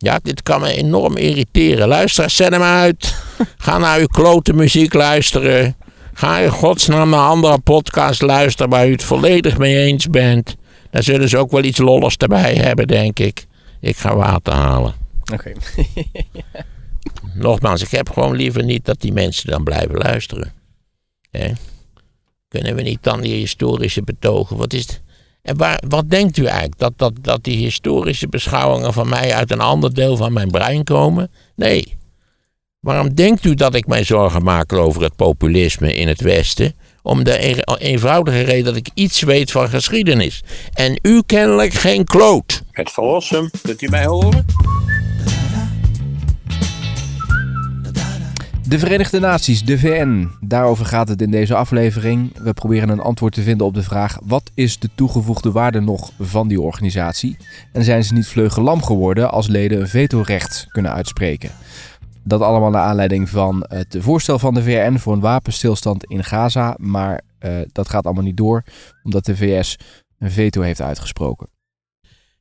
Ja, dit kan me enorm irriteren. Luister, zet hem uit. Ga naar uw klote muziek luisteren. Ga in godsnaam naar andere podcast luisteren waar u het volledig mee eens bent. Dan zullen ze ook wel iets lollers erbij hebben, denk ik. Ik ga water halen. Oké. Nogmaals, ik heb gewoon liever niet dat die mensen dan blijven luisteren. Kunnen we niet dan die historische betogen? Wat is het? En waar, wat denkt u eigenlijk? Dat, dat, dat die historische beschouwingen van mij uit een ander deel van mijn brein komen? Nee. Waarom denkt u dat ik mij zorgen maak over het populisme in het Westen? Om de eenvoudige reden dat ik iets weet van geschiedenis. En u kennelijk geen kloot. Het verlossen, kunt u mij horen? De Verenigde Naties, de VN. Daarover gaat het in deze aflevering. We proberen een antwoord te vinden op de vraag: wat is de toegevoegde waarde nog van die organisatie? En zijn ze niet vleugelam geworden als leden een vetorecht kunnen uitspreken? Dat allemaal naar aanleiding van het voorstel van de VN voor een wapenstilstand in Gaza. Maar uh, dat gaat allemaal niet door, omdat de VS een veto heeft uitgesproken.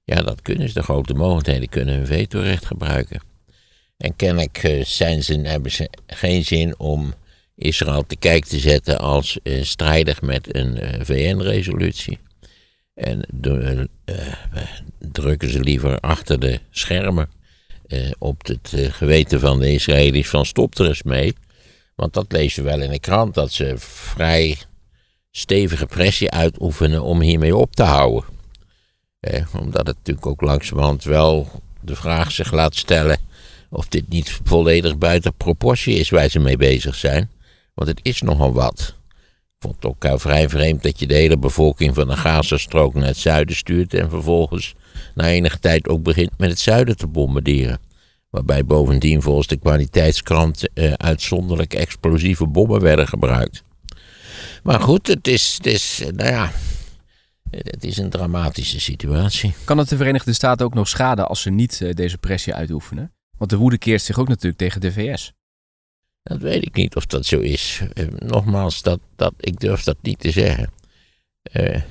Ja, dat kunnen ze. De grote mogelijkheden kunnen hun vetorecht gebruiken. En kennelijk uh, zijn ze, hebben ze geen zin om Israël te kijk te zetten als uh, strijdig met een VN-resolutie. En drukken ze liever achter de schermen eh, op het eh, geweten van de Israëli's van stop er eens mee. Want dat lezen we wel in de krant, dat ze vrij stevige pressie uitoefenen om hiermee op te houden. Eh, omdat het natuurlijk ook langzamerhand wel de vraag zich laat stellen of dit niet volledig buiten proportie is waar ze mee bezig zijn. Want het is nogal wat. Ik vond het ook vrij vreemd dat je de hele bevolking van de Gazastrook naar het zuiden stuurt en vervolgens na enige tijd ook begint met het zuiden te bombarderen. Waarbij bovendien volgens de kwaliteitskrant eh, uitzonderlijk explosieve bommen werden gebruikt. Maar goed, het is, het is, nou ja, het is een dramatische situatie. Kan het de Verenigde Staten ook nog schaden als ze niet eh, deze pressie uitoefenen? Want de woede keert zich ook natuurlijk tegen de VS. Dat weet ik niet of dat zo is. Eh, nogmaals, dat, dat, ik durf dat niet te zeggen. Uh,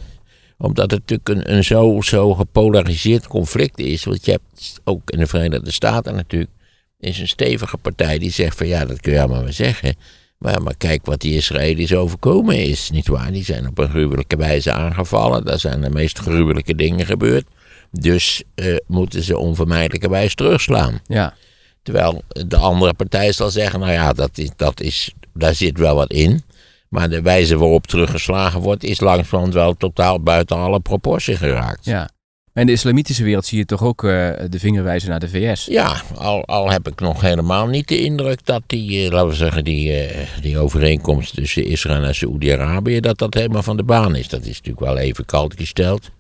omdat het natuurlijk een, een zo, zo gepolariseerd conflict is. Want je hebt ook in de Verenigde Staten natuurlijk. is een stevige partij die zegt van ja, dat kun je allemaal maar zeggen. Maar, maar kijk wat die Israëli's overkomen is, nietwaar? Die zijn op een gruwelijke wijze aangevallen. Daar zijn de meest gruwelijke dingen gebeurd. Dus uh, moeten ze onvermijdelijkerwijs terugslaan. Ja. Terwijl de andere partij zal zeggen, nou ja, dat is, dat is, daar zit wel wat in. Maar de wijze waarop teruggeslagen wordt, is langzamerhand wel totaal buiten alle proportie geraakt. Ja. En in de islamitische wereld zie je toch ook uh, de vingerwijzen naar de VS? Ja, al, al heb ik nog helemaal niet de indruk dat die, uh, laten we zeggen, die, uh, die overeenkomst tussen Israël en Saoedi-Arabië, dat dat helemaal van de baan is. Dat is natuurlijk wel even koud gesteld.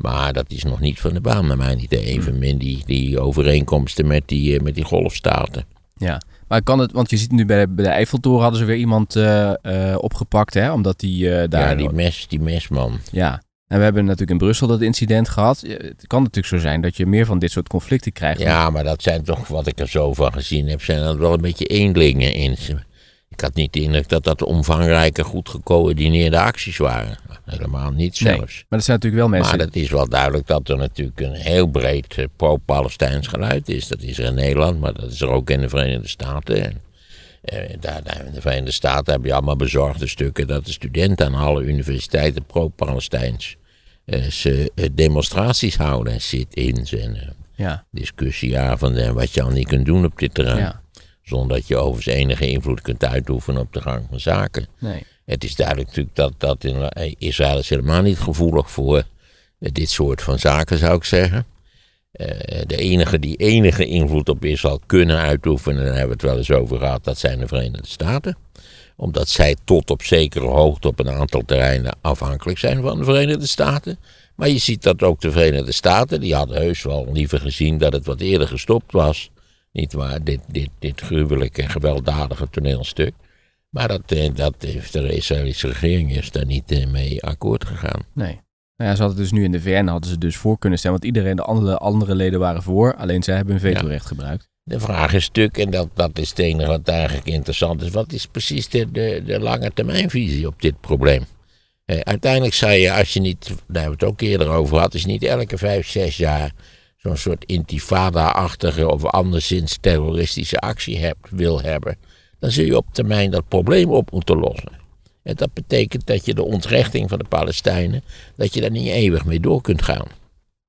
Maar dat is nog niet van de baan, naar mij niet. Evenmin die, die overeenkomsten met die, met die golfstaten. Ja, maar kan het, want je ziet nu bij de, bij de Eiffeltoren hadden ze weer iemand uh, uh, opgepakt, hè? Omdat die uh, daar. Ja, die mes, die mesman. Ja. En we hebben natuurlijk in Brussel dat incident gehad. Het kan natuurlijk zo zijn dat je meer van dit soort conflicten krijgt. Ja, maar dat zijn toch, wat ik er zo van gezien heb, zijn dat wel een beetje eenlingen in. Ik had niet de indruk dat dat omvangrijke, goed gecoördineerde acties waren. Helemaal niet zelfs. Nee, maar dat zijn natuurlijk wel mensen. Maar het is wel duidelijk dat er natuurlijk een heel breed uh, pro-Palestijns geluid is. Dat is er in Nederland, maar dat is er ook in de Verenigde Staten. En, uh, daar, daar, in de Verenigde Staten heb je allemaal bezorgde stukken dat de studenten aan alle universiteiten pro-Palestijns uh, demonstraties houden en sit-ins en ja. discussieavonden en wat je al niet kunt doen op dit terrein. Ja. Zonder dat je overigens enige invloed kunt uitoefenen op de gang van zaken. Nee. Het is duidelijk natuurlijk dat, dat in eh, Israël is helemaal niet gevoelig voor eh, dit soort van zaken, zou ik zeggen. Uh, de enige die enige invloed op Israël kunnen uitoefenen, daar hebben we het wel eens over gehad, dat zijn de Verenigde Staten. Omdat zij tot op zekere hoogte op een aantal terreinen afhankelijk zijn van de Verenigde Staten. Maar je ziet dat ook de Verenigde Staten, die hadden heus wel liever gezien dat het wat eerder gestopt was. Niet waar, dit, dit, dit gruwelijke, gewelddadige toneelstuk. Maar dat, eh, dat heeft de Israëlische regering is daar niet eh, mee akkoord gegaan. Nee. Nou ja, ze hadden dus nu in de VN hadden ze dus voor kunnen stemmen. Want iedereen, de andere, andere leden waren voor. Alleen zij hebben hun vetorecht ja. gebruikt. De vraag is stuk, en dat, dat is het enige wat eigenlijk interessant is. Wat is precies de, de, de lange termijnvisie op dit probleem? Eh, uiteindelijk zou je, als je niet, daar hebben we het ook eerder over gehad, als je niet elke vijf, zes jaar zo'n soort intifada-achtige of anderszins terroristische actie hebt, wil hebben, dan zul je op termijn dat probleem op moeten lossen. En dat betekent dat je de ontrechting van de Palestijnen, dat je daar niet eeuwig mee door kunt gaan.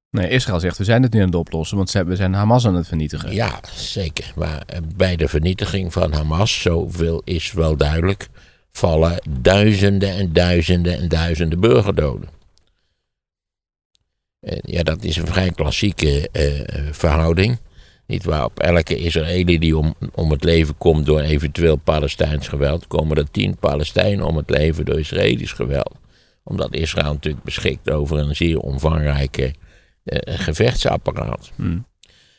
Nee, Israël zegt we zijn het nu aan het oplossen, want we zijn Hamas aan het vernietigen. Ja, zeker. Maar eh, bij de vernietiging van Hamas, zoveel is wel duidelijk, vallen duizenden en duizenden en duizenden burgerdoden. Ja, dat is een vrij klassieke uh, verhouding. Niet waar op elke Israëli die om, om het leven komt door eventueel Palestijns geweld, komen er tien Palestijnen om het leven door Israëlisch geweld. Omdat Israël natuurlijk beschikt over een zeer omvangrijke uh, gevechtsapparaat. Hmm.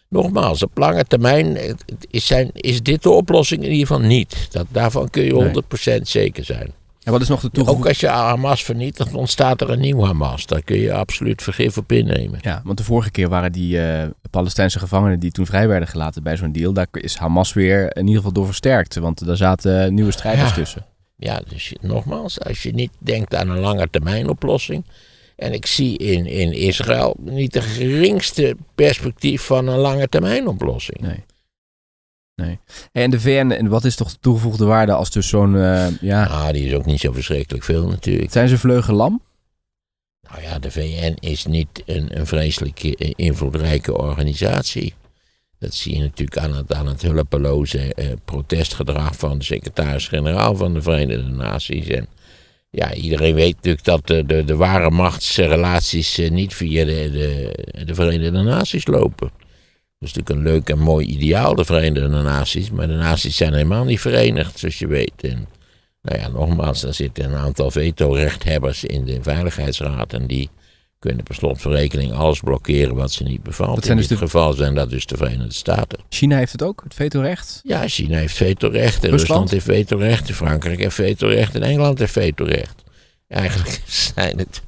Nogmaals, op lange termijn is, zijn, is dit de oplossing in ieder geval niet. Dat, daarvan kun je 100% zeker zijn. En wat is nog de toegevoegde... Ook als je Hamas vernietigt, ontstaat er een nieuw Hamas. Daar kun je absoluut vergif op innemen. Ja, want de vorige keer waren die uh, Palestijnse gevangenen die toen vrij werden gelaten bij zo'n deal, daar is Hamas weer in ieder geval door versterkt. Want daar zaten nieuwe strijders tussen. Ja, dus nogmaals, als je niet denkt aan een lange termijn oplossing. En ik zie in, in Israël niet de geringste perspectief van een lange termijn oplossing. Nee. Nee. En de VN, en wat is toch de toegevoegde waarde als dus zo'n... Uh, ja... Ah, die is ook niet zo verschrikkelijk veel natuurlijk. Zijn ze vleugellam? Nou ja, de VN is niet een, een vreselijk invloedrijke organisatie. Dat zie je natuurlijk aan het, aan het hulpeloze eh, protestgedrag van de secretaris-generaal van de Verenigde Naties. En ja, iedereen weet natuurlijk dat de, de, de ware machtsrelaties eh, niet via de, de, de Verenigde Naties lopen. Dat is natuurlijk een leuk en mooi ideaal, de Verenigde Naties. Maar de naties zijn helemaal niet verenigd, zoals je weet. En, nou ja, nogmaals, er zitten een aantal veto-rechthebbers in de Veiligheidsraad. En die kunnen per slot van rekening alles blokkeren wat ze niet bevalt. in dus dit geval zijn dat dus de Verenigde Staten. China heeft het ook, het vetorecht? Ja, China heeft vetorecht. Rusland? Rusland heeft vetorecht. Frankrijk heeft vetorecht. En Engeland heeft vetorecht. Eigenlijk zijn het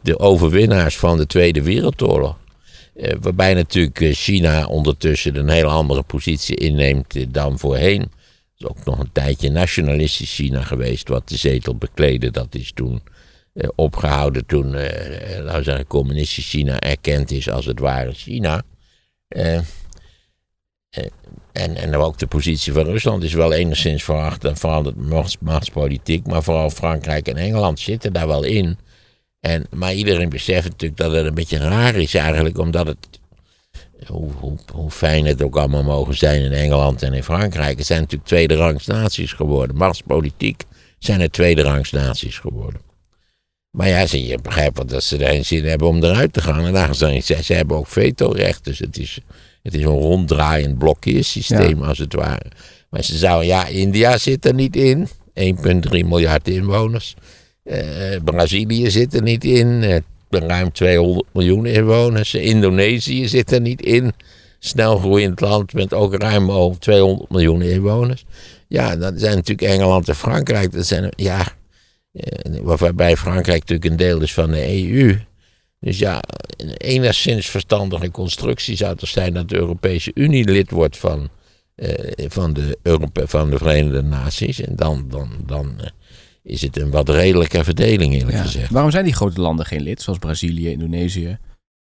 de overwinnaars van de Tweede Wereldoorlog. Eh, waarbij natuurlijk eh, China ondertussen een hele andere positie inneemt eh, dan voorheen. Het is ook nog een tijdje nationalistisch China geweest, wat de zetel bekleedde. Dat is toen opgehouden toen, laten we zeggen, communistisch China erkend is als het ware China. en, en ook de positie van Rusland is wel enigszins veranderd, veranderd machtspolitiek. Maar vooral Frankrijk en Engeland zitten daar wel in. En, maar iedereen beseft natuurlijk dat het een beetje raar is eigenlijk, omdat het, hoe, hoe, hoe fijn het ook allemaal mogen zijn in Engeland en in Frankrijk, het zijn natuurlijk tweederangs naties geworden. Machtspolitiek zijn het tweederangs naties geworden. Maar ja, ze, je begrijpt wel dat ze erin zin hebben om eruit te gaan. En daar zijn ze, ze hebben ook vetorecht, dus het is, het is een ronddraaiend blokkeersysteem als het ware. Maar ze zouden, ja, India zit er niet in, 1,3 miljard inwoners. Uh, Brazilië zit er niet in. Ruim 200 miljoen inwoners. Indonesië zit er niet in. Snelgroeiend land met ook ruim over 200 miljoen inwoners. Ja, dat zijn natuurlijk Engeland en Frankrijk. Dat zijn, ja, uh, waarbij Frankrijk natuurlijk een deel is van de EU. Dus ja, een enigszins verstandige constructie zou toch zijn dat de Europese Unie lid wordt van, van, de, van de Verenigde Naties. En dan, dan, dan is het een wat redelijke verdeling eerlijk gezegd. Waarom zijn die grote landen geen lid, zoals Brazilië, Indonesië?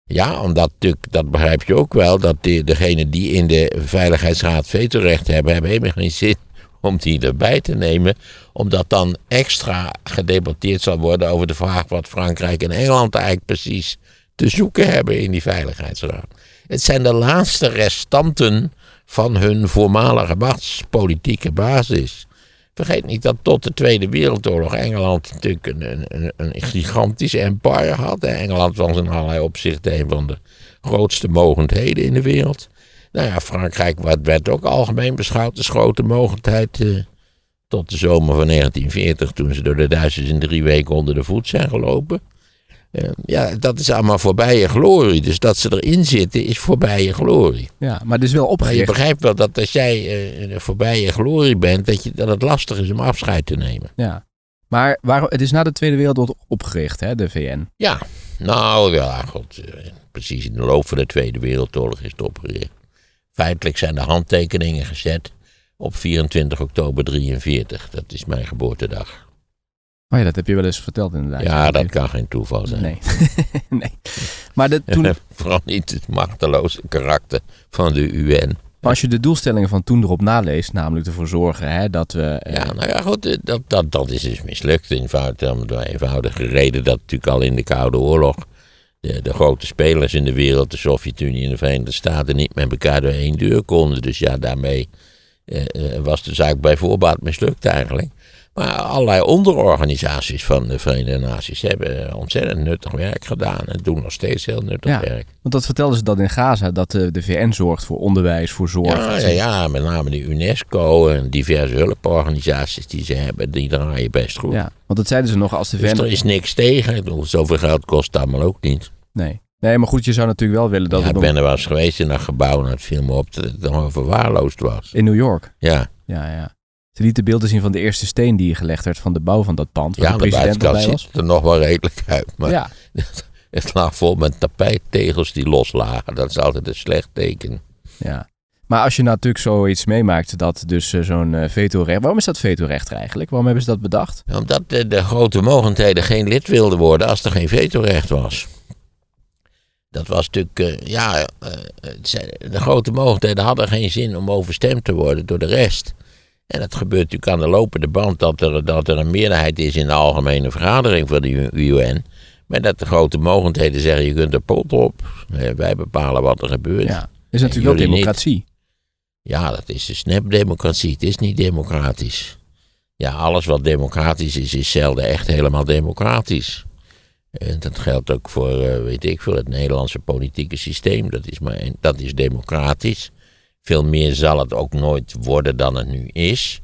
Ja, omdat natuurlijk, dat begrijp je ook wel, dat de, degenen die in de Veiligheidsraad vetorecht hebben, hebben helemaal geen zin om die erbij te nemen. Omdat dan extra gedebatteerd zal worden over de vraag wat Frankrijk en Engeland eigenlijk precies te zoeken hebben in die Veiligheidsraad. Het zijn de laatste restanten van hun voormalige machtspolitieke basis. Vergeet niet dat tot de Tweede Wereldoorlog Engeland natuurlijk een, een, een gigantisch empire had. Engeland was in allerlei opzichten een van de grootste mogendheden in de wereld. Nou ja, Frankrijk werd ook algemeen beschouwd als grote mogendheid. Eh, tot de zomer van 1940, toen ze door de Duitsers in drie weken onder de voet zijn gelopen. Uh, ja, dat is allemaal voorbije glorie. Dus dat ze erin zitten is voorbije glorie. Ja, maar het is wel opgericht. Maar je begrijpt wel dat als jij uh, voorbije glorie bent, dat, je, dat het lastig is om afscheid te nemen. Ja, maar waarom, het is na de Tweede Wereldoorlog opgericht, hè, de VN? Ja, nou ja, god, uh, precies in de loop van de Tweede Wereldoorlog is het opgericht. Feitelijk zijn de handtekeningen gezet op 24 oktober 43. Dat is mijn geboortedag. Oh ja, dat heb je wel eens verteld inderdaad. Ja, dat kan geen toeval zijn. Nee. nee. Maar de, toen, Vooral niet het machteloze karakter van de UN. Maar als je de doelstellingen van toen erop naleest, namelijk ervoor zorgen hè, dat we. eh, Ja, nou ja, goed, eh, dat, dat, dat is dus mislukt. Eenvoud, om de eenvoudige reden dat natuurlijk al in de Koude Oorlog de, de grote spelers in de wereld, de Sovjet-Unie en de Verenigde Staten, niet met elkaar door één deur konden. Dus ja, daarmee eh, eh, was de zaak bij voorbaat mislukt eigenlijk. Maar allerlei onderorganisaties van de Verenigde Naties hebben ontzettend nuttig werk gedaan en doen nog steeds heel nuttig Ja. werk. Want dat vertelden ze dat in Gaza, dat de, VN zorgt voor onderwijs, voor zorg. Ja, ja, met name de UNESCO en diverse hulporganisaties die ze hebben, die draaien best goed. Ja, want dat zeiden ze nog als de Dus VN. er is niks tegen. Ik bedoel, zoveel geld kost het allemaal ook niet. Nee. nee, maar goed, je zou natuurlijk wel willen dat ja, ik ben er wel eens geweest in dat gebouw en het viel me op dat het nog verwaarloosd was. in New York. Ja, Ja, ja. Ze lieten beelden zien van de eerste steen die gelegd werd van de bouw van dat pand. Waar ja de de president erbij ziet was. er nog wel redelijk uit. Maar Ja, het lag vol met tapijttegels die loslagen. Dat is altijd een slecht teken. ja. Maar als je natuurlijk zoiets meemaakt, dat dus eh, zo'n eh, vetorecht... Waarom is dat vetorecht eigenlijk? Waarom hebben ze dat bedacht? Omdat de, de grote mogendheden geen lid wilden worden als er geen vetorecht was. Dat was natuurlijk, eh, ja, eh, de grote mogendheden hadden geen zin om overstemd te worden door de rest. En dat gebeurt natuurlijk aan de lopende band dat er, dat er een meerderheid is in de algemene vergadering van de UN. Maar dat de grote mogendheden zeggen, je kunt er pot op. Eh, Wij bepalen wat er gebeurt. Ja, is natuurlijk niet. democratie. Ja, dat is de snapdemocratie. Het is niet democratisch. Ja, alles wat democratisch is, is zelden echt helemaal democratisch. En dat geldt ook voor, eh, weet ik veel, het Nederlandse politieke systeem. Dat is, maar, dat is democratisch. Veel meer zal het ook nooit worden dan het nu is.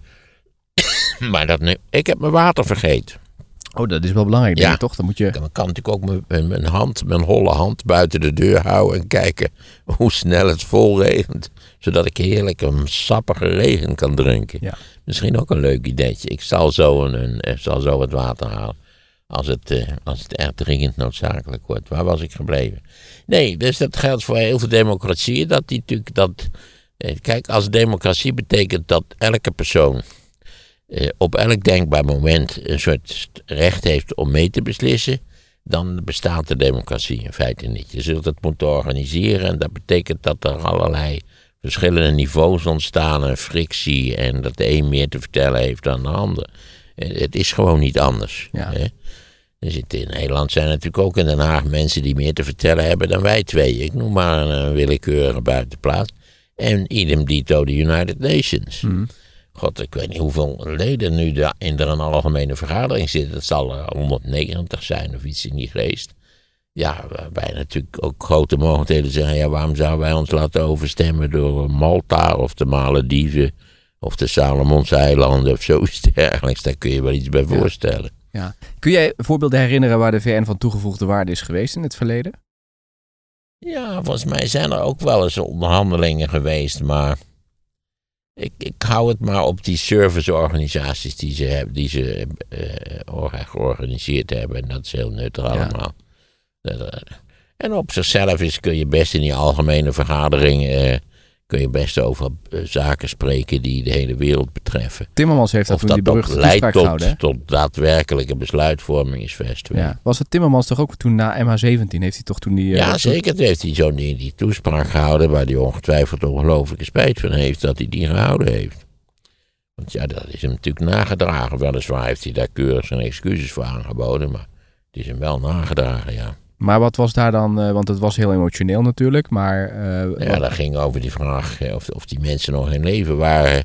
maar dat nu, ik heb mijn water vergeten. Oh, dat is wel belangrijk, Ja. toch? Dan moet je... Ik kan, natuurlijk ook mijn- mijn, hand, mijn holle hand buiten de deur houden en kijken hoe snel het vol regent. Zodat ik heerlijk een sappige regen kan drinken. Ja. Misschien ook een leuk ideetje. Ik zal zo, een, een, ik zal zo het water halen. Als het, eh, als het echt dringend noodzakelijk wordt. Waar was ik gebleven? Nee, dus dat geldt voor heel veel democratieën. Dat die natuurlijk dat. Eh, Kijk, als democratie betekent dat elke persoon eh, op elk denkbaar moment een soort recht heeft om mee te beslissen, dan bestaat de democratie in feite niet. Je zult het moeten organiseren en dat betekent dat er allerlei verschillende niveaus ontstaan en frictie en dat de een meer te vertellen heeft dan de ander. Eh, Het is gewoon niet anders. Ja. Hè? Er zitten in Nederland zijn natuurlijk ook in Den Haag mensen die meer te vertellen hebben dan wij twee. Ik noem maar een, een willekeurige buitenplaats. En idem dito de United Nations. Mhm. God, ik weet niet hoeveel leden nu daar in er een algemene vergadering zitten. Het zal er 190 zijn of iets in die geest. Ja, waarbij natuurlijk ook grote mogelijkheden zeggen: ja, waarom zouden wij ons laten overstemmen door Malta of de Malediven of de Salomonse eilanden of zoiets dergelijks? Daar kun je wel iets bij Ja. voorstellen. Ja. Kun jij voorbeelden herinneren waar de VN van toegevoegde waarde is geweest in het verleden? Ja, volgens mij zijn er ook wel eens onderhandelingen geweest, maar ik, ik hou het maar op die serviceorganisaties die ze, hebben, die ze or- georganiseerd hebben. En dat is heel nuttig Ja. allemaal. Eh, En op zichzelf is, kun je best in die algemene vergadering eh, kun je best over eh, zaken spreken die de hele wereld betreffen. Timmermans heeft daar Of toen die dat ook beruchte leidt toespraak gehouden. tot, tot daadwerkelijke besluitvorming is vast. Ja. Was het Timmermans toch ook toen na MH17? Heeft hij toch toen die... eh, Ja, dat- zeker. Toen heeft hij zo'n die, die toespraak gehouden waar hij ongetwijfeld ongelooflijke spijt van heeft dat hij die gehouden heeft. Want ja, dat is hem natuurlijk nagedragen. Weliswaar heeft hij daar keurig zijn excuses voor aangeboden, maar het is hem wel nagedragen, ja. Maar wat was daar dan... eh, want het was heel emotioneel natuurlijk, maar... eh, Ja, wat- dat ging over die vraag of, of die mensen nog in leven waren.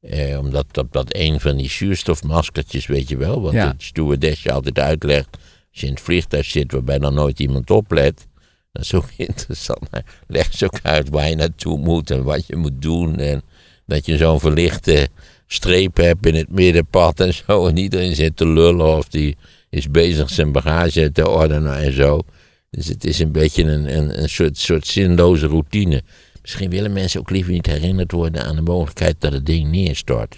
Eh, omdat dat, dat een van die zuurstofmaskertjes, weet je wel, wat Ja. het stewardessje altijd uitlegt. Als je in het vliegtuig zit waarbij dan nooit iemand oplet. Dat is ook interessant. Legt ze ook uit waar je naartoe moet en wat je moet doen. En dat je zo'n verlichte streep hebt in het middenpad en zo. En iedereen zit te lullen of die is bezig zijn bagage te ordenen en zo. Dus het is een beetje een, een, een soort, soort zinloze routine. Misschien willen mensen ook liever niet herinnerd worden aan de mogelijkheid dat het ding neerstort.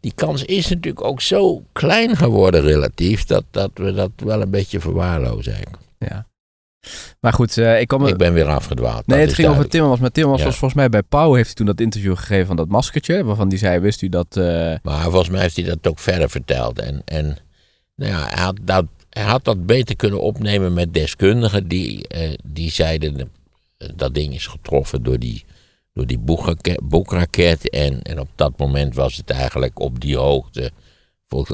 Die kans is natuurlijk ook zo klein geworden relatief dat, dat we dat wel een beetje verwaarlozen eigenlijk. ja. Maar goed, eh, ik me... Ik ben weer afgedwaald. Nee, het ging over. Timmermans. Maar Timmermans Ja. was volgens mij bij Pauw heeft hij toen dat interview gegeven van dat maskertje. Waarvan die zei, wist u dat... eh, Maar volgens mij heeft hij dat ook verder verteld. En, en Nou ja, hij had, dat, hij had dat beter kunnen opnemen met deskundigen die, eh, die zeiden eh, dat ding is getroffen door die, door die boekraket. En, en op dat moment was het eigenlijk op die hoogte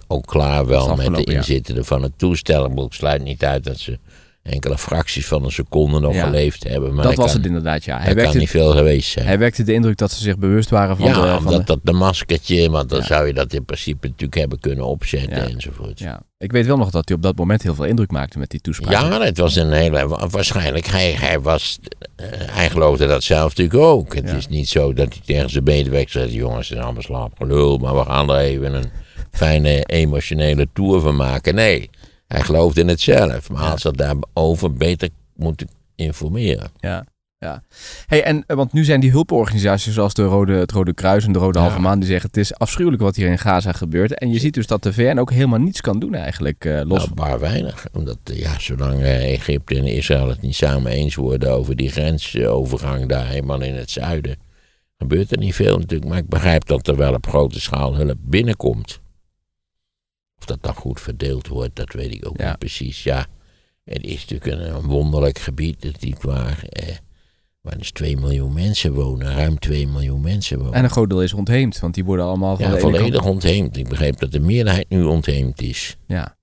ook klaar wel met de ja. inzittenden van het toestel. Ik sluit niet uit dat ze enkele fracties van een seconde nog Ja. geleefd hebben. Maar dat was kan, het inderdaad, ja. Hij dat kan niet veel geweest zijn. hij wekte de indruk dat ze zich bewust waren van ja, de... Van omdat de dat de maskertje, want dan Ja. zou je dat in principe natuurlijk hebben kunnen opzetten Ja. enzovoort. Ja. ja. Ik weet wel nog dat hij op dat moment heel veel indruk maakte met die toespraak. het was een hele. wa- Waarschijnlijk, hij, hij, was, eh, hij geloofde dat zelf natuurlijk ook. Het Ja. is niet zo dat hij tegen zijn medewerkers zei: jongens, het is allemaal slaapgelul, maar we gaan er even een fijne emotionele tour van maken. Nee, hij geloofde in het zelf. Maar als ze daarover beter moeten informeren. Ja, ja. Hey, en, eh, want nu zijn die hulporganisaties zoals de Rode, het Rode Kruis en de Rode Ja. Halve Maan... die zeggen het is afschuwelijk wat hier in Gaza gebeurt. En je ziet dus dat de VN ook helemaal niets kan doen eigenlijk. eh, los Nou, maar weinig. Omdat, ja, zolang eh, Egypte en Israël het niet samen eens worden over die grensovergang daar helemaal in het zuiden, gebeurt er niet veel natuurlijk. Maar ik begrijp dat er wel op grote schaal hulp binnenkomt. Of dat dan goed verdeeld wordt, dat weet ik ook Ja. niet precies. Ja, het is natuurlijk een, een wonderlijk gebied, natuurlijk waar, eh, waar dus 2 miljoen mensen wonen, ruim 2 miljoen mensen wonen. En een groot deel is ontheemd, want die worden allemaal ja, volledig kant... ontheemd. Ik begreep dat de meerderheid nu ontheemd is. Ja.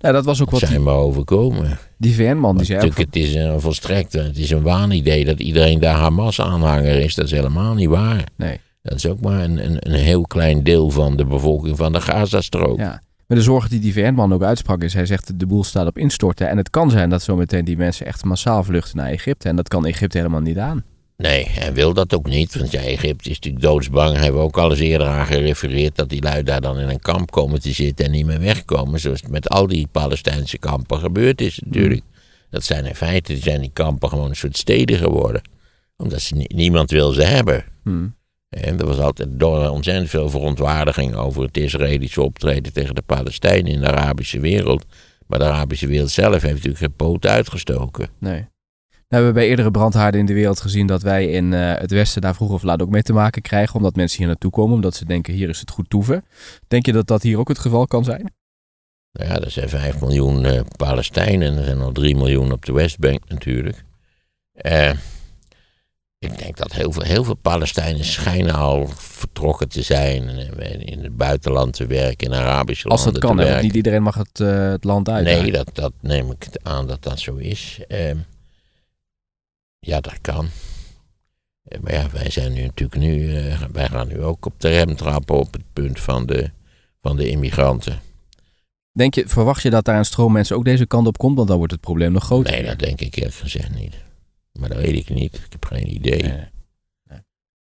Nou, dat was ook wat zijn die, we overkomen. die VN-man die zei... ook Natuurlijk, het is een volstrekt, het is een waanidee dat iedereen daar Hamas-aanhanger is. Dat is helemaal niet waar. Nee. Dat is ook maar een, een, een heel klein deel van de bevolking van de Gazastrook. Ja. Maar de zorgen die die VN-man ook uitsprak is, hij zegt de boel staat op instorten. En het kan zijn dat zometeen die mensen echt massaal vluchten naar Egypte. En dat kan Egypte helemaal niet aan. Nee, hij wil dat ook niet. Want ja, Egypte is natuurlijk doodsbang. Hij hebben we ook al eens eerder aan gerefereerd dat die lui daar dan in een kamp komen te zitten en niet meer wegkomen. Zoals het met al die Palestijnse kampen gebeurd is natuurlijk. Dat zijn in feite zijn die kampen gewoon een soort steden geworden. Omdat ze, nie- niemand wil ze hebben. Hm. En er was altijd door ontzettend veel verontwaardiging over het Israëlische optreden tegen de Palestijnen in de Arabische wereld. Maar de Arabische wereld zelf heeft natuurlijk geen poot uitgestoken. Nee. Nou, we hebben bij eerdere brandhaarden in de wereld gezien dat wij in eh, het Westen daar vroeg of laat ook mee te maken krijgen. Omdat mensen hier naartoe komen, omdat ze denken hier is het goed toeven. Denk je dat dat hier ook het geval kan zijn? Nou ja, er zijn 5 miljoen eh, Palestijnen en er zijn al 3 miljoen op de Westbank natuurlijk. Eh, ik denk dat heel veel, heel veel Palestijnen schijnen al vertrokken te zijn en in het buitenland te werken, in Arabische Als dat landen kan, te hè? Want werken. niet iedereen mag het, eh, het land uit. Nee, dat, dat neem ik aan dat dat zo is. Ehm, ja, dat kan. Eh, Maar ja, wij zijn nu natuurlijk nu, eh, wij gaan nu ook op de rem trappen op het punt van de, van de immigranten. Denk je, verwacht je dat daar een stroom mensen ook deze kant op komt? Want dan wordt het probleem nog groter. Nee, dat denk ik eerlijk gezegd niet. Maar dat weet ik niet. Ik heb geen idee. Nee.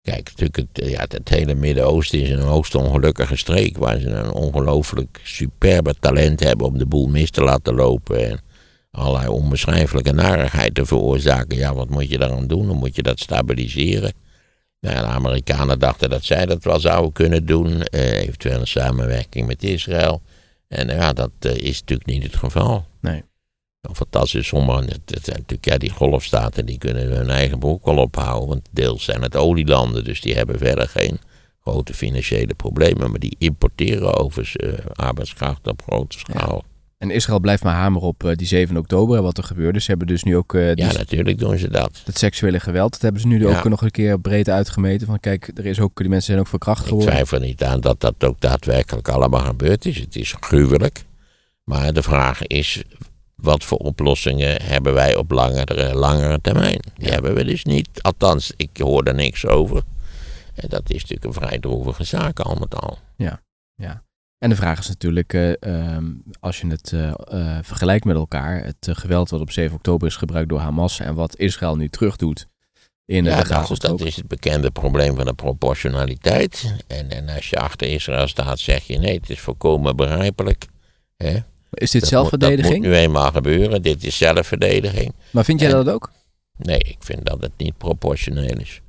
Kijk, natuurlijk, het, ja, het hele Midden-Oosten is een hoogst ongelukkige streek. Waar ze een ongelooflijk superbe talent hebben om de boel mis te laten lopen. En allerlei onbeschrijfelijke narigheid te veroorzaken. Ja, wat moet je daaraan doen? Dan moet je dat stabiliseren. Nou, de Amerikanen dachten dat zij dat wel zouden kunnen doen. eh, eventueel in samenwerking met Israël. En ja, dat eh, is natuurlijk niet het geval. Nee. Fantastisch, sommige, het, het zijn natuurlijk, ja, die golfstaten die kunnen hun eigen broek wel ophouden. Want deels zijn het olielanden, dus die hebben verder geen grote financiële problemen. Maar die importeren overigens eh, arbeidskracht op grote schaal. En Israël blijft maar hameren op eh, die 7 oktober en wat er gebeurde. Ze hebben dus nu ook eh, die, Ja, natuurlijk doen ze dat. het seksuele geweld. Dat hebben ze nu Ja. ook nog een keer breed uitgemeten. Van kijk, er is ook, die mensen zijn ook verkracht Ik geworden. twijfel niet aan dat dat ook daadwerkelijk allemaal gebeurd is. Het is gruwelijk. Maar de vraag is, wat voor oplossingen hebben wij op langere, langere termijn? Die Ja. hebben we dus niet. Althans, ik hoor er niks over. En dat is natuurlijk een vrij droevige zaak al met al. En de vraag is natuurlijk, eh, ehm, als je het eh, eh, vergelijkt met elkaar, het geweld wat op 7 oktober is gebruikt door Hamas en wat Israël nu terugdoet in Ja, de Gazastrook. dat is het bekende probleem van de proportionaliteit. En, en als je achter Israël staat, zeg je nee, het is volkomen begrijpelijk. Hè? Is dit Dat zelfverdediging? Moet, dat moet nu eenmaal gebeuren. Dit is zelfverdediging. Maar vind jij En- dat ook? Nee, ik vind dat het niet proportioneel is.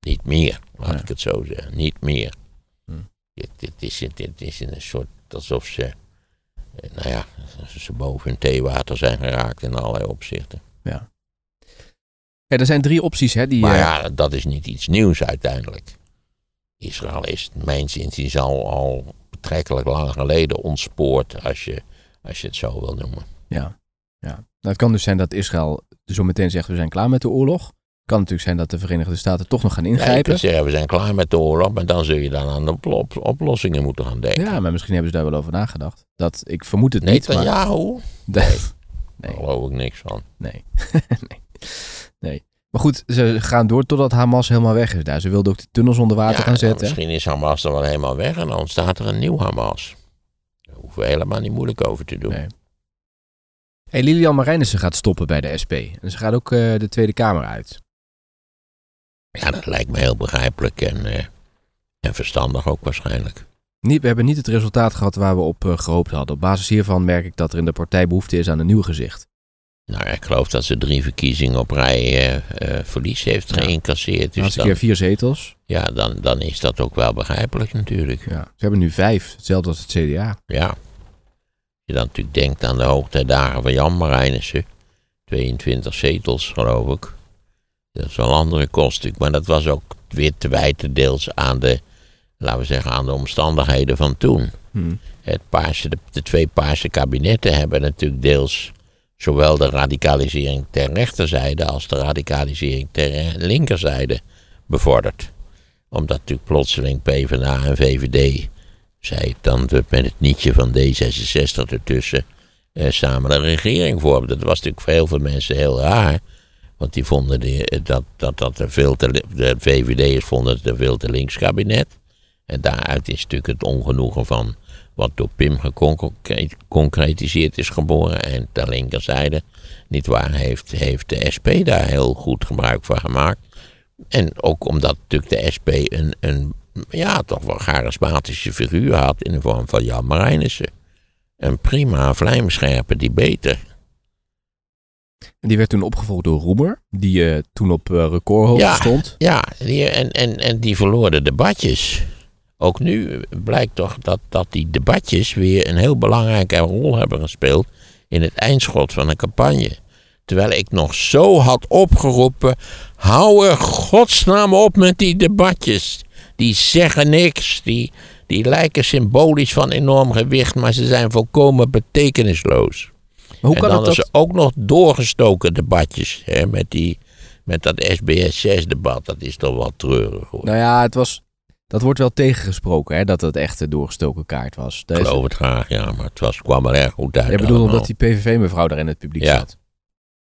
Niet meer, laat Ja. ik het zo zeggen. Niet meer. Hm. Dit, dit, is, dit is een soort alsof ze, eh, nou ja, ze boven hun theewater zijn geraakt in allerlei opzichten. Ja, er zijn drie opties, hè? Die, Maar eh, ja, dat is niet iets nieuws uiteindelijk. Israël is, mijn zin, is al, al betrekkelijk lang geleden ontspoord als je, Als je het zo wil noemen. Ja. ja. Nou, het kan dus zijn dat Israël zo meteen zegt we zijn klaar met de oorlog. Het kan natuurlijk zijn dat de Verenigde Staten toch nog gaan Ja, ingrijpen. kunt zeggen, we zijn klaar met de oorlog, maar dan zul je dan aan de oplo- op- oplossingen moeten gaan denken. Ja, maar misschien hebben ze daar wel over nagedacht. Dat, ik vermoed het niet, maar... Netanyahu? Nee. Daar Nee. geloof ik niks van. Nee. nee. nee. Maar goed, ze gaan door totdat Hamas helemaal weg is daar. Ze wilden ook de tunnels onder water Ja, gaan nou, zetten. misschien is Hamas er wel helemaal weg en dan ontstaat er een nieuw Hamas. Hoeven we helemaal niet moeilijk over te doen. Nee. Hey, Lilian Marijnissen gaat stoppen bij de SP. En ze gaat ook eh, de Tweede Kamer uit. Ja, dat lijkt me heel begrijpelijk en, eh, en verstandig ook waarschijnlijk. Niet, we hebben niet het resultaat gehad waar we op eh, gehoopt hadden. Op basis hiervan merk ik dat er in de partij behoefte is aan een nieuw gezicht. Nou, ik geloof dat ze drie verkiezingen op rij eh, eh, verlies heeft Ja. geïncasseerd. Dus dan, keer vier zetels. ja, dan, dan is dat ook wel begrijpelijk natuurlijk. Ja. Ze hebben nu vijf. Hetzelfde als het CDA. Ja. Als je dan natuurlijk denkt aan de hoogtijdagen van Jan Marijnissen. 22 zetels, geloof ik. Dat is wel een andere kost. Maar dat was ook weer te wijten deels aan de, laten we zeggen, aan de omstandigheden van toen. Hm. Het paarse, de, de twee paarse kabinetten hebben natuurlijk deels zowel de radicalisering ter rechterzijde als de radicalisering ter linkerzijde bevorderd. Omdat natuurlijk plotseling PvdA en VVD, zei dan met het nietje van D66 ertussen, eh, samen een regering vormden. Dat was natuurlijk voor heel veel mensen heel raar. Want die vonden de, dat, dat, dat een veel te, de VVD'ers vonden het een veel te links kabinet. En daaruit is natuurlijk het ongenoegen van wat door Pim geconcretiseerd is geboren. En ter linkerzijde, niet waar, heeft, heeft de SP daar heel goed gebruik van gemaakt. En ook omdat natuurlijk de SP een, een ja, toch wel charismatische figuur had in de vorm van Jan Marijnissen. Een prima vlijmscherpe debater. En die werd toen opgevolgd door Roemer. Die eh, toen op recordhoogte Ja. stond. Ja, die, en, en, en die verloor de debatjes. Ook nu blijkt toch dat, dat die debatjes weer een heel belangrijke rol hebben gespeeld in het eindschot van een campagne. Terwijl ik nog zo had opgeroepen, hou er godsnaam op met die debatjes. Die zeggen niks, die, die lijken symbolisch van enorm gewicht, maar ze zijn volkomen betekenisloos. Maar hoe en kan dan is dat... er ook nog doorgestoken debatjes hè, met, die, met dat SBS6-debat. Dat is toch wel treurig hoor. Nou ja, het was... Dat wordt wel tegengesproken, hè, dat het echt een doorgestoken kaart was. Dat Ik geloof het graag, ja, maar het was, kwam er erg goed uit. Bedoelt allemaal. omdat die PVV-mevrouw daar in het publiek Ja. zat.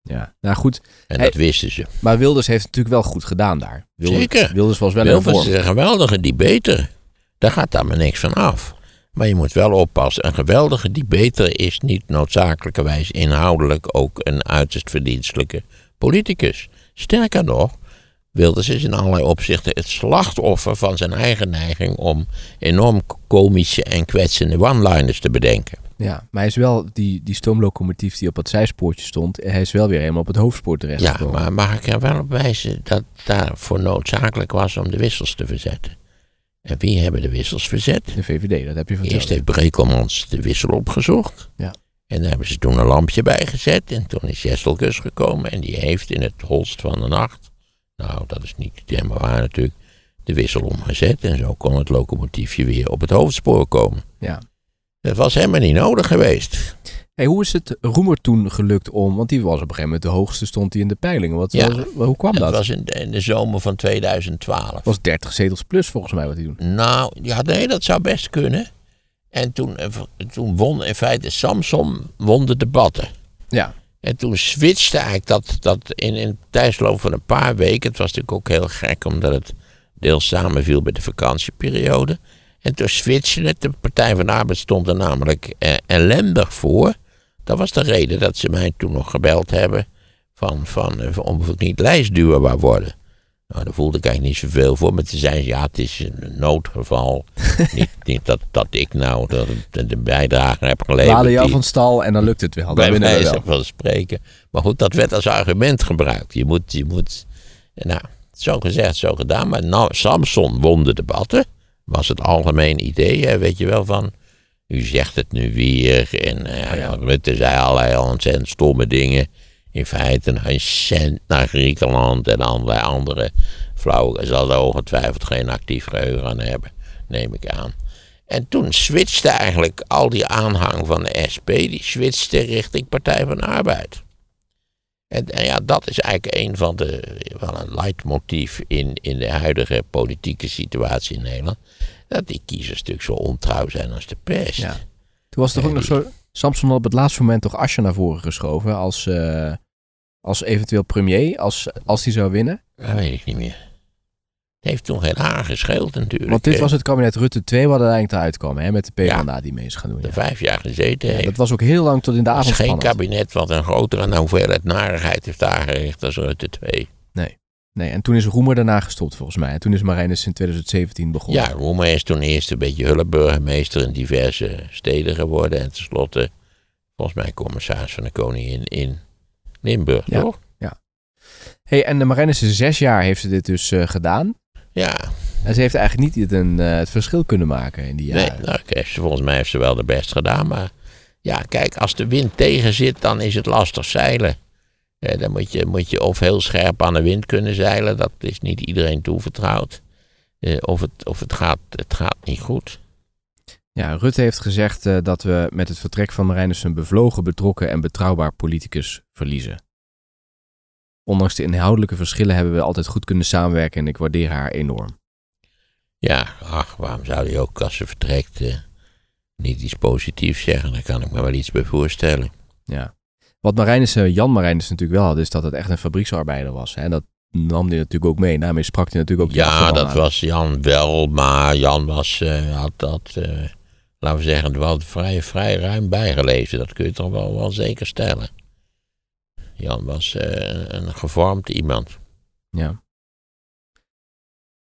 Ja, nou goed. En Hij- dat wisten ze. Maar Wilders heeft natuurlijk wel goed gedaan daar. Wilders, Zeker. Wilders was wel in Wilvers vorm. is een geweldige debater. Daar gaat daar maar niks van af. Maar je moet wel oppassen. Een geweldige debater is niet noodzakelijkerwijs inhoudelijk ook een uiterst verdienstelijke politicus. Sterker nog, Wilders is in allerlei opzichten het slachtoffer van zijn eigen neiging om enorm komische en kwetsende one-liners te bedenken. Ja, maar hij is wel die, die stoomlocomotief die op het zijspoortje stond. Hij is wel weer helemaal op het hoofdspoor Ja, terechtgekomen. maar mag ik er wel op wijzen dat daarvoor noodzakelijk was om de wissels te verzetten. En wie hebben de wissels verzet? De VVD, dat heb je verteld. Eerst heeft Brekelmans de wissel opgezocht. Ja. En daar hebben ze toen een lampje bij gezet. En toen is Jesselkus gekomen. En die heeft in het holst van de nacht. Nou, dat is niet helemaal waar natuurlijk. De wissel omgezet. En zo kon het locomotiefje weer op het hoofdspoor komen. Ja. Dat was helemaal niet nodig geweest. Hey, hoe is het Roemer toen gelukt om... Want die was op een gegeven moment de hoogste stond hij in de peilingen. Wat, Ja. was- hoe kwam dat? Dat was in de, in de zomer van 2012. Het was 30 zetels plus volgens mij wat hij doen. Nou, ja, nee, dat zou best kunnen. En toen, toen won in feite Samson won de debatten. Ja. En toen switchte eigenlijk dat, dat in, in tijdsloop van een paar weken. Het was natuurlijk ook heel gek, omdat het deels samenviel met de vakantieperiode. En toen switchte het. De Partij van de Arbeid stond er namelijk eh, ellendig voor. Dat was de reden dat ze mij toen nog gebeld hebben. Van, van, eh, of ik niet lijstduwer wou worden. Nou, daar voelde ik eigenlijk niet zoveel voor. Maar ze zeiden, ja, het is een noodgeval. niet, niet dat, dat ik nou de, de, bijdrage heb geleverd. Laden jou van stal en dan lukt het wel. Bij wijze van spreken. Maar goed, dat werd als argument gebruikt. Je moet, je moet, nou, zo gezegd, zo gedaan. Maar nou, Samson won de debatten. Was het algemeen idee, hè, weet je wel, van... U zegt het nu weer. En eh, ja, Rutte zei allerlei ontzettend stomme dingen. In feite een cent naar Griekenland en allerlei andere flauwe. Zal er ongetwijfeld geen actief geheugen aan hebben, neem ik aan. En toen switchte eigenlijk al die aanhang van de SP, die switchte richting Partij van de Arbeid. En, en ja, dat is eigenlijk een van de, wel een leidmotief in, in de huidige politieke situatie in Nederland. Dat die kiezers natuurlijk zo ontrouw zijn als de pest. Ja. Toen was toch ook nog zo... Samson had op het laatste moment toch Asje naar voren geschoven als, eh, als eventueel premier, als, als die zou winnen. Dat weet ik niet meer. Het heeft toen geen haar gescheeld natuurlijk. Want dit was het kabinet Rutte 2 wat er eigenlijk eruit kwam, hè, met de PvdA die mee is gaan doen. De Ja. vijf jaar gezeten Ja, heeft. dat was ook heel lang tot in de Het is avond geen spannend. kabinet wat een grotere hoeveelheid narigheid heeft aangericht als Rutte 2. Nee, en toen is Roemer daarna gestopt volgens mij. En toen is Marijnus in 2017 begonnen. Ja, Roemer is toen eerst een beetje hulpburgemeester in diverse steden geworden. En tenslotte, volgens mij, commissaris van de Koningin in Limburg, Ja. toch? Hey, en de Marijnissen zes jaar heeft ze dit dus eh, gedaan. Ja, En ze heeft eigenlijk niet het, een, eh, het verschil kunnen maken in die nee, jaren. nou, heeft ze- volgens mij heeft ze wel de best gedaan. Maar ja, kijk, als de wind tegen zit, dan is het lastig zeilen. Eh, dan moet je, moet je of heel scherp aan de wind kunnen zeilen. Dat is niet iedereen toevertrouwd. Eh, of het, of het, gaat, het gaat niet goed. Ja, Rutte heeft gezegd eh, dat we met het vertrek van Marijnissen een bevlogen, betrokken en betrouwbaar politicus verliezen. Ondanks de inhoudelijke verschillen hebben we altijd goed kunnen samenwerken en ik waardeer haar enorm. Ja, ach, waarom zou hij ook als ze vertrekt eh, niet iets positiefs zeggen? Daar kan ik me wel iets bij voorstellen. Ja. Wat Marijnissen, Jan Marijnissen natuurlijk wel had, is dat het echt een fabrieksarbeider was. En dat nam hij natuurlijk ook mee. Daarmee sprak hij natuurlijk ook Ja, dat aan. was Jan wel, maar Jan was, eh, had dat, eh, laten we zeggen, wel vrij, vrij ruim bijgelezen. Dat kun je toch wel, wel zeker stellen. Jan was eh, een gevormd iemand. Ja.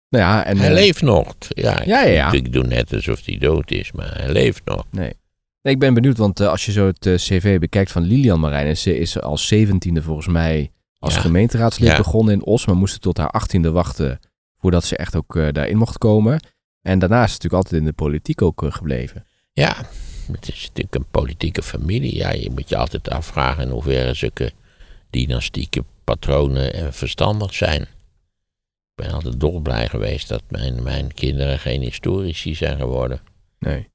Nou ja, en... hij eh, leeft nog. Ja, Ja, ja, ja. ik doe net alsof hij dood is, maar hij leeft nog. Nee, ik ben benieuwd, want eh, als je zo het eh, cv bekijkt van Lilian is ze als zeventiende volgens mij als Ja. gemeenteraadslid Ja. begonnen in Os, maar moest tot haar achttiende wachten voordat ze echt ook eh, daarin mocht komen. En daarna is ze natuurlijk altijd in de politiek ook gebleven. Ja, het is natuurlijk een politieke familie. Ja, je moet je altijd afvragen in hoeverre zulke dynastieke patronen eh, verstandig zijn. Ik ben altijd dolblij geweest dat mijn, mijn kinderen geen historici zijn geworden. Nee.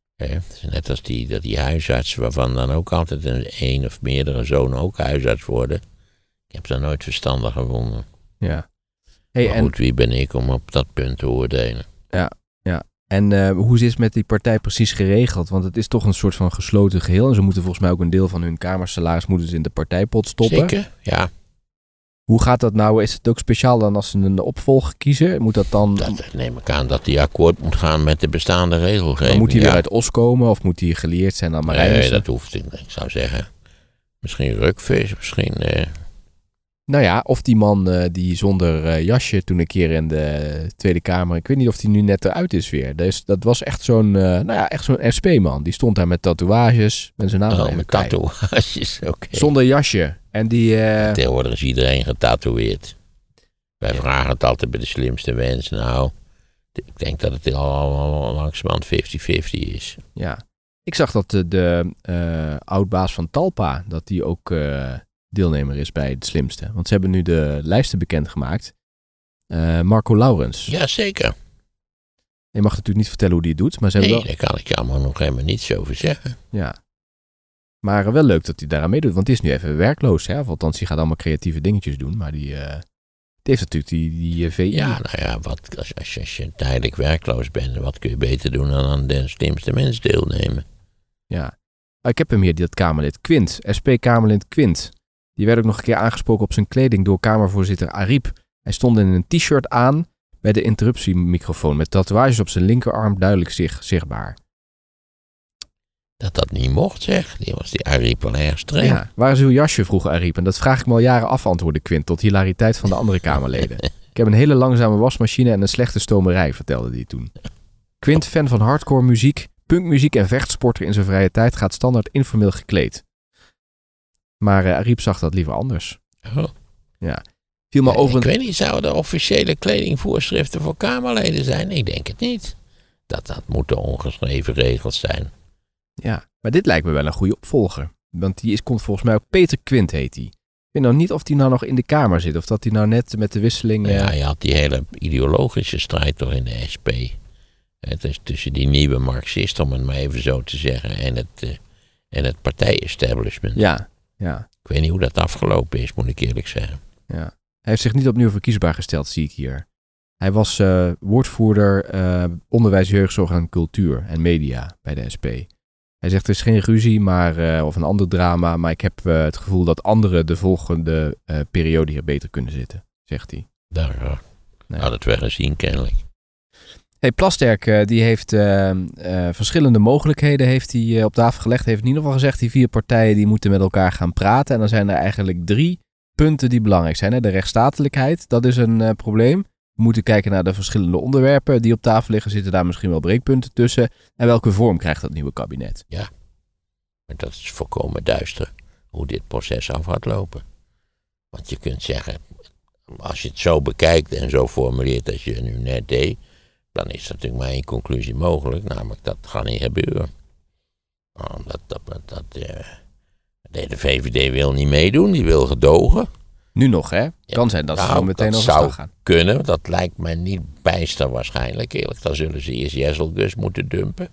Net als die, dat die huisarts, waarvan dan ook altijd een, een of meerdere zonen ook huisarts worden. Ik heb dat nooit verstandig gevonden. Ja. Hey, maar en goed, wie ben ik om op dat punt te oordelen? en eh, hoe is het met die partij precies geregeld? Want het is toch een soort van gesloten geheel. En ze moeten volgens mij ook een deel van hun kamersalaris moeten ze in de partijpot stoppen. Zeker? Ja, Hoe gaat dat nou? Is het ook speciaal dan als ze een opvolger kiezen? Moet dat dan, dat neem ik aan dat die akkoord moet gaan met de bestaande regelgeving. moet hij weer ja. uit Os komen? Of moet hij geleerd zijn aan Nee, Marijnissen? dat hoeft niet. Ik zou zeggen, misschien rukvis, misschien... eh, Nou ja, of die man eh, die zonder eh, jasje toen een keer in de Tweede Kamer... Ik weet niet of die nu net eruit is weer. Dus, dat was echt zo'n, eh, nou ja, echt zo'n SP-man. Die stond daar met tatoeages. Met zijn naam oh, met kwijt. tatoeages, oké. Zonder jasje. En die... eh, Tegenwoordig is iedereen getatoeëerd. Wij vragen het altijd bij de slimste mensen. Nou, ik denk dat het al, langzamerhand 50-50 is. ja. Ik zag dat de, de eh, oud-baas van Talpa... dat die ook eh, deelnemer is bij het slimste. Want ze hebben nu de lijsten bekendgemaakt. Marco Laurens. Jazeker. Je mag natuurlijk niet vertellen hoe die het doet. Maar ze hebben Nee, wel... daar kan ik allemaal nog helemaal niets over zeggen. Ja. Maar wel leuk dat hij daaraan meedoet, want die is nu even werkloos. Hè? Of althans, die gaat allemaal creatieve dingetjes doen. Maar die, eh, die heeft natuurlijk die, die eh, VI. Ja, nou ja, wat, als, als, je, als je tijdelijk werkloos bent, wat kun je beter doen dan aan de slimste mens deelnemen? Ja. Ah, Ik heb hem hier, dat Kamerlid Quint, SP-Kamerlid Quint. Die werd ook nog een keer aangesproken op zijn kleding door Kamervoorzitter Ariep. Hij stond in een t-shirt aan bij de interruptiemicrofoon met tatoeages op zijn linkerarm duidelijk zich, zichtbaar. Dat dat niet mocht, zeg. Die was die Ariep wel erg streng. Ja, waar is uw jasje? vroeg Ariep. En dat vraag ik me al jaren af, antwoordde Quint, tot hilariteit van de andere Kamerleden. ik heb een hele langzame wasmachine en een slechte stomerij, vertelde hij toen. Quint, fan van hardcore muziek, punkmuziek en vechtsporter in zijn vrije tijd, gaat standaard informeel gekleed. Maar eh, Ariep zag dat liever anders. Oh. Viel me Ja, over Ik weet niet, zouden er officiële kledingvoorschriften voor Kamerleden zijn? Ik denk het niet. Dat, dat moeten ongeschreven regels zijn. Ja, maar dit lijkt me wel een goede opvolger. Want die is, komt volgens mij ook Peter Quint heet hij. Ik weet nou niet of die nou nog in de Kamer zit. Of dat hij nou net met de wisseling... Eh, ja, je had die hele ideologische strijd toch in de SP. Het is tussen die nieuwe Marxist, om het maar even zo te zeggen, en het, uh, en het partijestablishment. Ja, ja. Ik weet niet hoe dat afgelopen is, moet ik eerlijk zeggen. Ja. Hij heeft zich niet opnieuw verkiesbaar gesteld, zie ik hier. Hij was uh, woordvoerder uh, onderwijs, jeugdzorg en cultuur en media bij de SP. Hij zegt er is geen ruzie maar, uh, of een ander drama, maar ik heb het gevoel dat anderen de volgende periode hier beter kunnen zitten, zegt hij. Daar nee. had het wel gezien kennelijk. Hey, Plasterk die heeft verschillende mogelijkheden heeft hij, op tafel gelegd. Heeft in ieder geval gezegd, die vier partijen die moeten met elkaar gaan praten. En dan zijn er eigenlijk drie punten die belangrijk zijn. Hè? De rechtsstatelijkheid, dat is een probleem. Moeten kijken naar de verschillende onderwerpen die op tafel liggen. Zitten daar misschien wel breekpunten tussen? En welke vorm krijgt dat nieuwe kabinet? Ja, dat is volkomen duister hoe dit proces af gaat lopen. Want je kunt zeggen, als je het zo bekijkt en zo formuleert als je nu net deed, dan is er natuurlijk maar één conclusie mogelijk, namelijk dat gaat niet gebeuren. Dat, dat, dat, uh, de VVD wil niet meedoen, die wil gedogen. Nu nog, hè? Kan zijn dat ze nou, zo meteen dat overstag zou gaan. kunnen. Dat lijkt mij niet bijster waarschijnlijk. Eerlijk, dan zullen ze eerst Jesselgus moeten dumpen.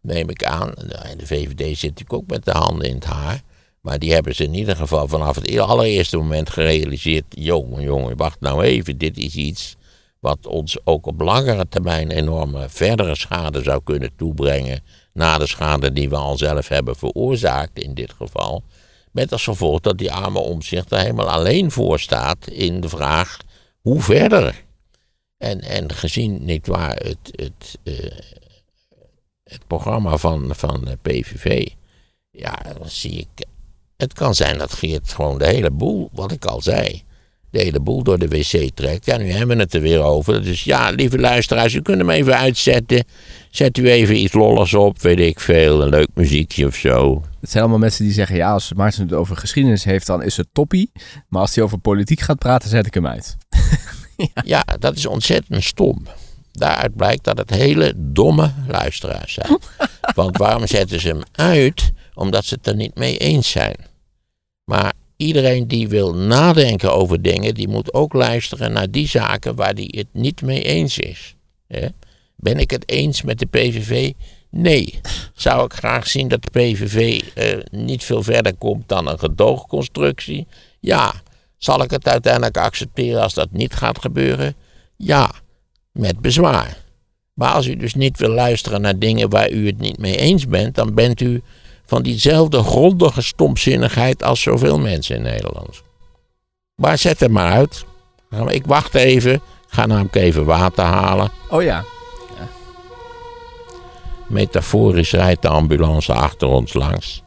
Neem ik aan. En de VVD zit natuurlijk ook met de handen in het haar. Maar die hebben ze in ieder geval vanaf het allereerste moment gerealiseerd. Jongen, jongen, wacht nou even. Dit is iets wat ons ook op langere termijn enorme verdere schade zou kunnen toebrengen. Na de schade die we al zelf hebben veroorzaakt in dit geval. Met als gevolg dat die arme omzicht er helemaal alleen voor staat in de vraag hoe verder. En, en gezien niet waar het, het, uh, het programma van, van de PVV, ja, dan zie ik. Het kan zijn dat Geert gewoon de hele boel, wat ik al zei, de hele boel door de wc trekt. Ja, nu hebben we het er weer over. Dus ja, lieve luisteraars, u kunt hem even uitzetten. Zet u even iets lollers op, weet ik veel, een leuk muziekje of zo. Het zijn allemaal mensen die zeggen, ja, als Maarten het over geschiedenis heeft, dan is het toppie. Maar als hij over politiek gaat praten, zet ik hem uit. ja. ja, dat is ontzettend stom. Daaruit blijkt dat het hele domme luisteraars zijn. Want waarom zetten ze hem uit? Omdat ze het er niet mee eens zijn. Maar iedereen die wil nadenken over dingen, die moet ook luisteren naar die zaken waar hij het niet mee eens is. Ben ik het eens met de PVV? Nee. Zou ik graag zien dat de PVV eh, niet veel verder komt dan een gedoogconstructie? Ja. Zal ik het uiteindelijk accepteren als dat niet gaat gebeuren? Ja. Met bezwaar. Maar als u dus niet wil luisteren naar dingen waar u het niet mee eens bent, dan bent u van diezelfde grondige stomzinnigheid als zoveel mensen in Nederland. Maar zet hem maar uit. Ik wacht even. Ik ga namelijk even water halen. Oh ja. Metaforisch rijdt de ambulance achter ons langs.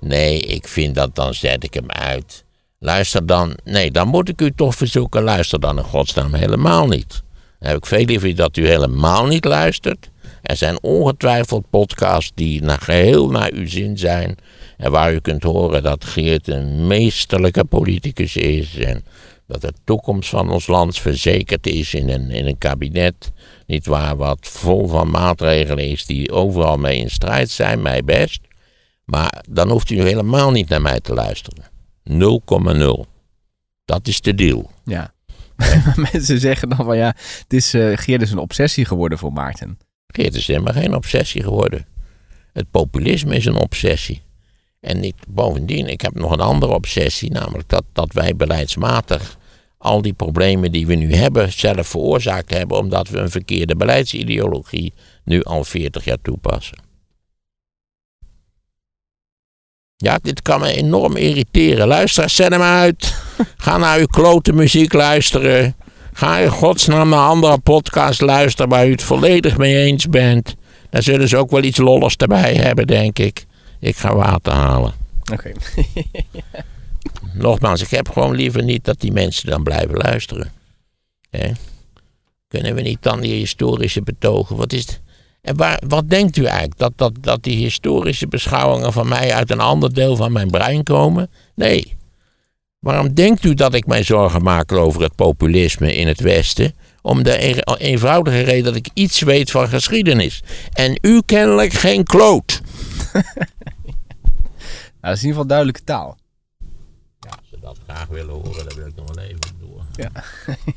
Nee, ik vind dat dan zet ik hem uit. Luister dan. Nee, dan moet ik u toch verzoeken. Luister dan in godsnaam helemaal niet. Dan heb ik veel liever dat u helemaal niet luistert. Er zijn ongetwijfeld podcasts die naar geheel naar uw zin zijn. En waar u kunt horen dat Geert een meesterlijke politicus is. En dat de toekomst van ons land verzekerd is in een, in een kabinet. Niet waar, wat vol van maatregelen is die overal mee in strijd zijn, mij best. Maar dan hoeft u helemaal niet naar mij te luisteren. 0,0. Dat is de deal. Ja. Mensen zeggen dan van ja, het is, uh, Geert is een obsessie geworden voor Maarten. Geert is helemaal geen obsessie geworden. Het populisme is een obsessie. En niet, bovendien, ik heb nog een andere obsessie, namelijk dat, dat wij beleidsmatig al die problemen die we nu hebben zelf veroorzaakt hebben, omdat we een verkeerde beleidsideologie nu al 40 jaar toepassen. Ja, dit kan me enorm irriteren. Luister, zet hem uit. Ga naar uw klote muziek luisteren. Ga in godsnaam naar andere podcast luisteren waar u het volledig mee eens bent. Dan zullen ze ook wel iets lollers erbij hebben, denk ik. Ik ga water halen. Oké. Nogmaals, ik heb gewoon liever niet dat die mensen dan blijven luisteren. Kunnen we niet dan die historische betogen? Wat is het? En waar, wat denkt u eigenlijk? Dat, dat, dat die historische beschouwingen van mij uit een ander deel van mijn brein komen? Nee. Waarom denkt u dat ik mij zorgen maak over het populisme in het Westen? Om de eenvoudige reden dat ik iets weet van geschiedenis. En u kennelijk geen kloot. nou, dat is in ieder geval duidelijke taal. Ja, als ze dat graag willen horen, dan wil ik nog wel even door. Ja.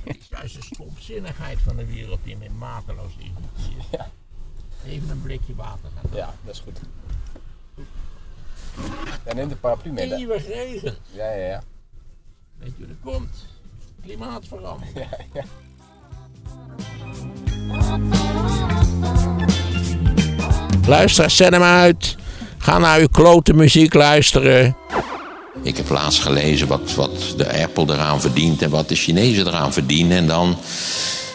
het is juist de stomzinnigheid van de wereld die mij mateloos irriteert. Ja. blikje water gaan Ja, dat is goed. En neem de paraplu mee. Eeuwig regen. Ja, ja, ja. Weet je hoe dat komt? Klimaatverandering. ja, ja. Luister, zet hem uit. Ga naar uw klote muziek luisteren. Ik heb laatst gelezen wat, wat de Apple eraan verdient en wat de Chinezen eraan verdienen. En dan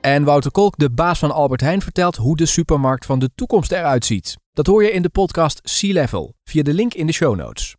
En Wouter Kolk, de baas van Albert Heijn, vertelt hoe de supermarkt van de toekomst eruit ziet. Dat hoor je in de podcast Sea Level via de link in de show notes.